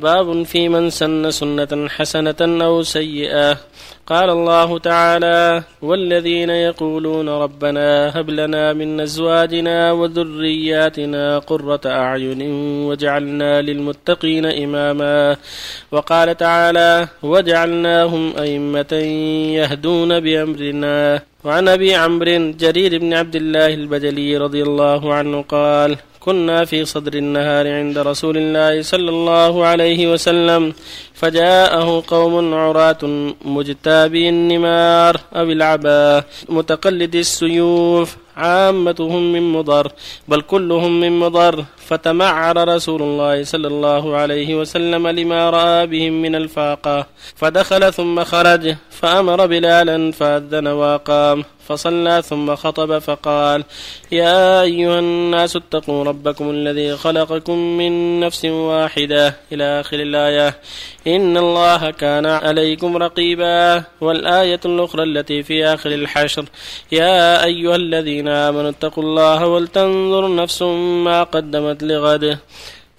باب في من سن سنة حسنة أو سيئة. قال الله تعالى والذين يقولون ربنا هب لنا من أزواجنا وذرياتنا قرة أعين وجعلنا للمتقين إماما. وقال تعالى وجعلناهم أئمة يهدون بأمرنا. وعن أبي عمرو جرير بن عبد الله البجلي رضي الله عنه قال كنا في صدر النهار عند رسول الله صلى الله عليه وسلم فجاءه قوم عراة مجتابي النمار أو العباء متقلدي السيوف عامتهم من مضر بل كلهم من مضر فتمعر رسول الله صلى الله عليه وسلم لما رأى بهم من الفاقة فدخل ثم خرج فأمر بلالا فأذن وقام فصلى ثم خطب فقال يا أيها الناس اتقوا ربكم الذي خلقكم من نفس واحدة إلى آخر الآية. إن الله كان عليكم رقيبا. والآية الأخرى التي في آخر الحشر يا أيها الذين آمنوا اتقوا الله ولتنظر نفس ما قدمت لغد.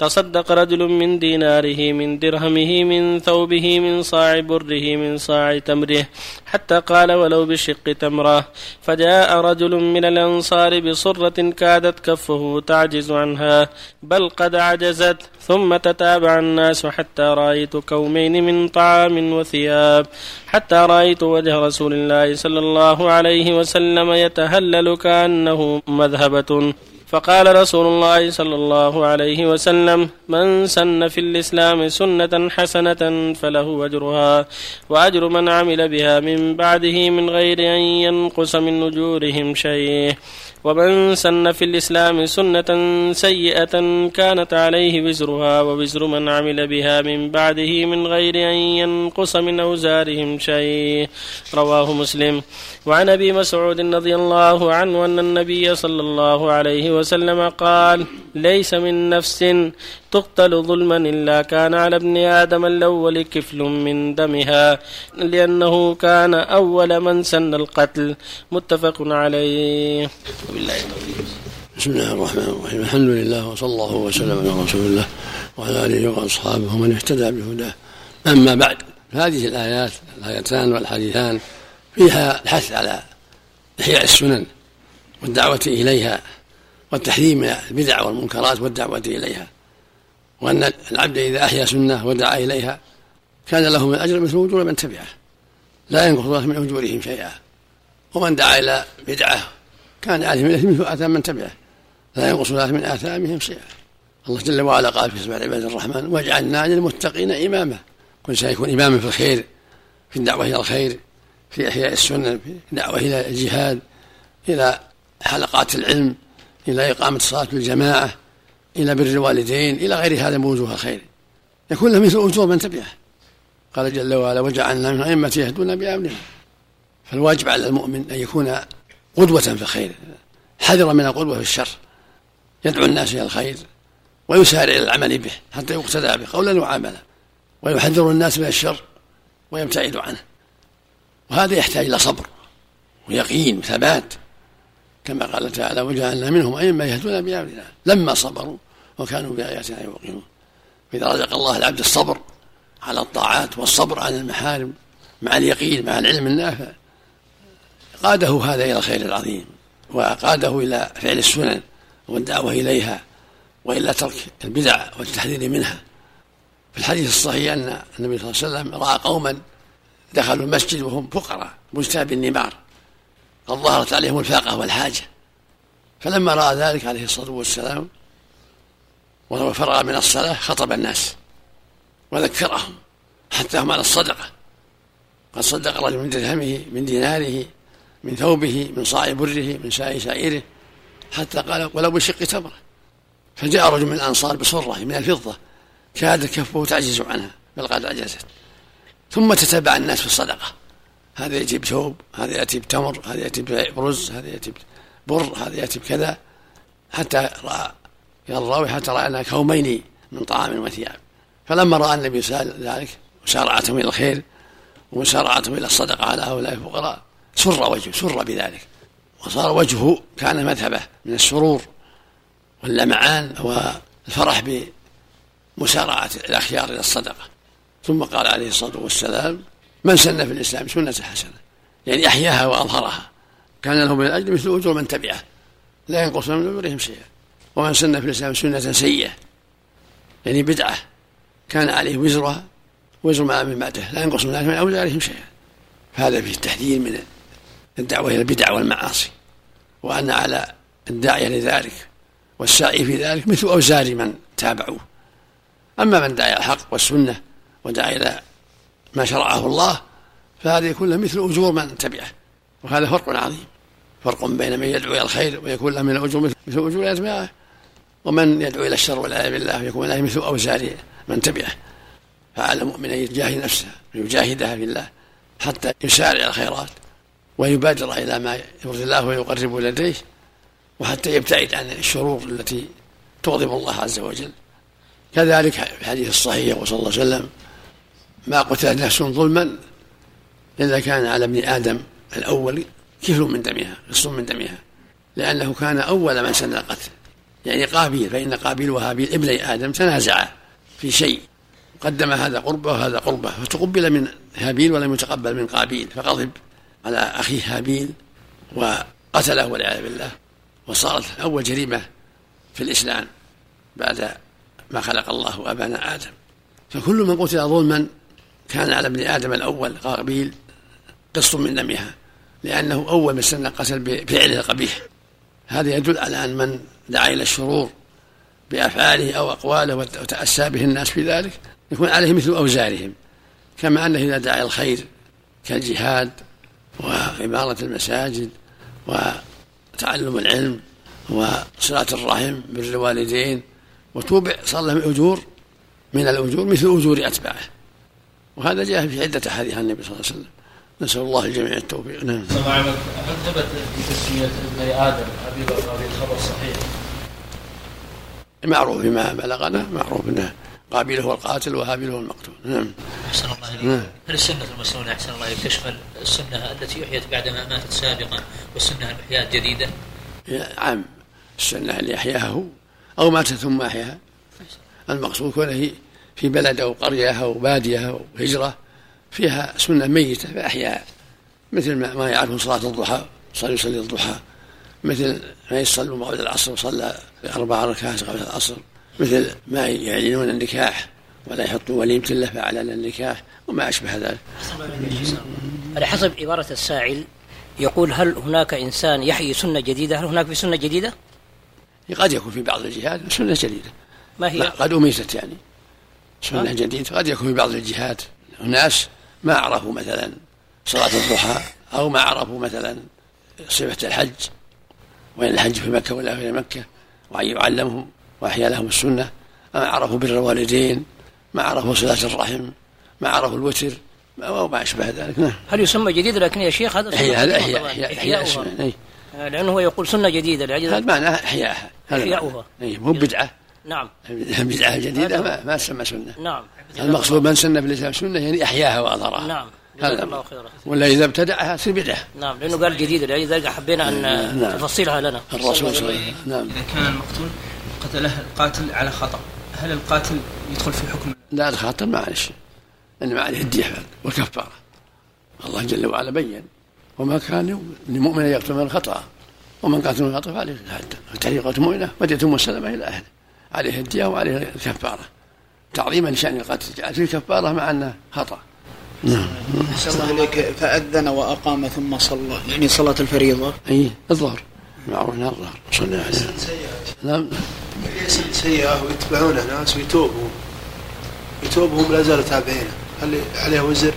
تصدق رجل من ديناره من درهمه من ثوبه من صاع بره من صاع تمره حتى قال ولو بشق تمره. فجاء رجل من الأنصار بصرة كادت كفه تعجز عنها بل قد عجزت ثم تتابع الناس حتى رأيت كومين من طعام وثياب حتى رأيت وجه رسول الله صلى الله عليه وسلم يتهلل كأنه مذهبة. فقال رسول الله صلى الله عليه وسلم من سن في الإسلام سنة حسنة فله أجرها وأجر من عمل بها من بعده من غير أن ينقص من أجورهم شيء. ومن سن في الإسلام سنة سيئة كانت عليه وزرها ووزر من عمل بها من بعده من غير أن ينقص من أوزارهم شيء. رواه مسلم. وعن أبي مسعود رضي الله عنه أن النبي صلى الله عليه وسلم قال ليس من نفس تقتل ظلما إلا كان على ابن آدم الأول كفل من دمها لأنه كان أول من سن القتل. متفق عليه. وبالله بسم الله الرحمن الرحيم. الحمد لله وصلى الله وسلم على رسول الله وعلى آله وأصحابه ومن اهتدى بهداه. أما بعد هذه الآيات الآيتان والحديثان فيها الحث على إحياء السنن والدعوة إليها والتحذير من البدع والمنكرات والدعوة إليها. وأن العبد إذا أحيا سنة ودعا إليها كان له من الأجر مثل أجور من تبعه. لا ينقص الله من أجورهم شيئا. ومن دعا إلى بدعة كان عليه من مثل آثام من تبعه. لا ينقص الله من آثامهم شيئا. الله جل وعلا قال في سبع عباد الرحمن واجعلنا للمتقين إماما. كل سيكون إماما في الخير في الدعوة إلى الخير في إحياء السنة في الدعوة إلى الجهاد إلى حلقات العلم. إلى إقامة صلاة الجماعة إلى بر الوالدين إلى غير هذا من وجوه الخير. يكون له مثل أجور من تبعه. قال جل وعلا وجعلنا من أئمة يهدون بأمرنا فالواجب على المؤمن أن يكون قدوة في الخير حذرا من القدوة في الشر يدعو الناس إلى الخير ويسارع إلى العمل به حتى يقتدى به قولا وعملا ويحذر الناس من الشر ويبتعد عنه. وهذا يحتاج إلى صبر ويقين وثبات كما قال تعالى وجعلنا منهم أئمة يهدون بأمرنا لما صبروا وكانوا بآياتنا يوقنون. فإذا رزق الله العبد الصبر على الطاعات والصبر عن المحارم مع اليقين مع العلم النافع. قاده هذا إلى الخير العظيم وقاده إلى فعل السنن والدعوة إليها وإلى ترك البدع والتحذير منها. في الحديث الصحيح أن النبي صلى الله عليه وسلم رأى قوما دخلوا المسجد وهم فقراء مجتاب النمار. قد ظهرت عليهم الفاقة والحاجة. فلما رأى ذلك عليه الصلاة والسلام وفرغ من الصلاة خطب الناس وذكرهم حتى هم على الصدقة. قد صدق رجل من درهمه من ديناره من ثوبه من صاع بره من ساء شعيره حتى قال ولو بشق تمرة. فجاء رجل من الأنصار بصرة من الفضة كاد كفه تعجز عنها بل قد عجزت ثم تتبع الناس في الصدقة. هذا يأتي بثوب هذا يأتي بتمر هذا يأتي برز هذا يأتي بر هذا يأتي بكذا. حتى رأى الراوي حتى رأى كومين من طعام وثياب. فلما رأى النبي ذلك وسارعتهم إلى الخير ومسارعتهم إلى الصدقة على هؤلاء الفقراء سر وجهه سر بذلك. وصار وجهه كان مذهبه من السرور واللمعان والفرح مسارعة الأخيار إلى الصدقة. ثم قال عليه الصلاة والسلام من سن في الإسلام سنة حسنة. يعني أحياها وأظهرها. كان له من الأجر مثل أجور من تبعه. لا ينقص من أجورهم شيئا. ومن سن في الإسلام سنة سيئة. يعني بدعة. كان عليه وزرها وزر ما من بعده. لا ينقص من من أوزارهم شيئا. فهذا فيه التحذير من الدعوة إلى البدع والمعاصي. وأن على الداعية لذلك والسعي في ذلك مثل أوزار من تابعوه. أما من دعا إلى الحق والسنة ودعا إلى ما شرعه الله فهذه كلها مثل أجور من تبعه. وهذا فرق عظيم. فرق بين من يدعو إلى الخير ويكون له من الأجور مثل أجور أتباعه. ومن يدعو إلى الشر والعياذ بالله ويكون له مثل أوزار من تبعه. فعلى المؤمن أن يجاهد نفسه ويجاهدها في الله حتى يسارع الخيرات ويبادر إلى ما يرضي الله ويقرب لديه وحتى يبتعد عن الشرور التي تغضب الله عز وجل. كذلك في الحديث الصحيح وصلى الله عليه وسلم ما قتلت نفس ظلما إلا كان على ابن آدم الأول كفل من دمها قسط من دمها لأنه كان أول من سن القتل. يعني قابيل فإن قابيل وهابيل ابني آدم تنازعا في شيء. قدم هذا قربه وهذا قربه فتقبل من هابيل ولم يتقبل من قابيل فغضب على أخيه هابيل وقتله والعياذ بالله. وصارت أول جريمة في الإسلام بعد ما خلق الله أبانا آدم. فكل من قتل ظلما كان على ابن آدم الأول قابيل قسط من دمها لأنه أول من سن قتل بفعله القبيح. هذا يدل على أن من دعا إلى الشرور بأفعاله أو أقواله وتأسى به الناس في ذلك يكون عليه مثل أوزارهم. كما أنه إذا دعا إلى الخير كالجهاد وعمارة المساجد وتعلم العلم وصلاة الرحم بر الوالدين وتوبع صار له أجور من الأجور مثل أجور أتباعه. وهذا جاء في عدة أحاديث عن النبي صلى الله عليه وسلم. نسأل الله الجميع التوفيق. نعم. هل ثبت في تسمية ابن آدم أبي بكر الخبر صحيح؟ معروف فيما بلغنا معروف إنه قابيل هو القاتل وهابيل هو المقتول. نعم. أحسن الله إليك. نعم. هل السنة المسنونه أحسن الله إليك تشمل السنة التي أحيت بعدما ماتت سابقا والسنة المحيات جديده؟ عام. السنة اللي أحياها هو أو مات ثم أحياها. المقصود كونه في بلد أو قرية أو بادية أو هجرة فيها سنة ميتة فاحياها مثل ما يعرفون صلاة الضحى صلى يصلي الضحى. مثل ما يصلون بعد العصر صلى أربع ركعات قبل العصر. مثل ما يعلنون النكاح ولا يحطون وليمة له فأعلن النكاح وما أشبه ذلك. على حسب عبارة السائل يقول هل هناك إنسان يحيي سنة جديدة؟ هل هناك في سنة جديدة؟ قد يكون في بعض الجهات سنة جديدة. ما هي؟ قد أميتت يعني. سنة جديدة قد يكون في بعض الجهات أناس ما عرفوا مثلا صلاة الضحى أو ما عرفوا مثلا صفة الحج وإن الحج في مكة ولا في مكة وأن يعلمهم وأحيا لهم السنة. ما عرفوا بر الوالدين ما عرفوا صلاة الرحم ما عرفوا الوتر وما أشبه ذلك. نعم. هل يسمى جديد لكن يا شيخ هذا إحياء هذا إحياء إحياء إحياء إحياء لأنه هو يقول سنة جديدة هذا معناه إحياءها إحياؤها. أي مو بدعة. نعم. بدعة جديدة ما, ما تسمى سنة. نعم. المقصود من سن في الإسلام سنة يعني أحياها وأظهرها نعم. هذا. الله خيرا. ولا إذا ابتدعها تصير بدعة نعم لأنه قال جديدة لذلك حبينا أن نعم. تفصيلها لنا. الرسول صلى الله عليه وسلم. نعم. إذا كان المقتول قتله القاتل على خطأ هل القاتل يدخل في حكم؟ لا الخطأ معلش إنما عليه الدية والكفارة. الله جل وعلا بين. وما كان لمؤمن يقتل من الخطأ ومن قاتل من الخطأ فعليه تحريقة مؤمنة ودية السلامة إلى أهله. عليه الدية وعليه الكفارة. تعظيما لشأن القتل جعل فيه كفارة مع أنه خطأ. نعم. أحسن الله إليك. فأذن وأقام ثم صلى. يعني صلاة الفريضة. أي الظهر. معروف إنها الظهر. صلى عليه نعم. سيئة ويتبعونه ناس ويتوبوا. يتوبهم لا زالوا تابعينه هل عليه وزر؟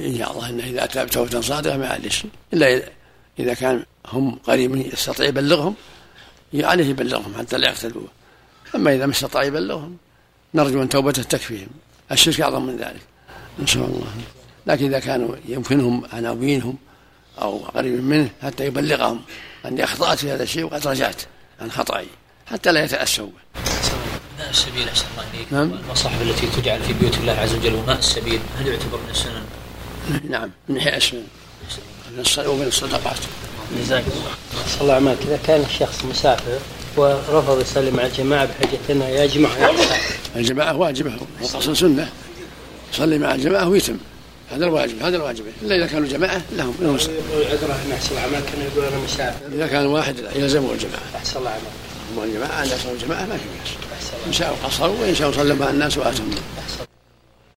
إن شاء الله إنه إذا اتى توبة صادقة ما عليه شيء. إلا اذا كان هم قريبين يستطيع يبلغهم. عليه يبلغهم حتى لا يقتلوه. أما إذا ما استطاع يبلغهم نرجو أن توبته تكفيهم الشرك أعظم من ذلك شاء الله لكن إذا كانوا يمكنهم عناوينهم أو قريب منه حتى يبلغهم اني أخطأت في هذا الشيء وقد رجعت عن خطأي حتى لا يتأسوا به. السبيل أحسن الله إليك نعم. المصاحف التي تجعل في بيوت الله عز وجل وماء السبيل هل يعتبر من السنن؟ نعم من حيث السنن ومن الصدقات. جزاك الله. صلى الله عليك إذا كان الشخص مسافر ورفض يسلم على الجماعة بحجه انه يجمع الجماعة واجبة والقصر سنة. يصلي مع الجماعة ويتم. هذا الواجب هذا الواجب. إلا إذا كانوا جماعة لهم لهم عذره ان احسن العمل كان يقول أنا مسافر إذا كان واحد يلزمه الجماعة. أحسن الله عمل هم الجماعة إذا كانوا جماعة ما في بأس إن شاءوا قصروا وإن شاءوا صلوا مع الناس وأتموا احسن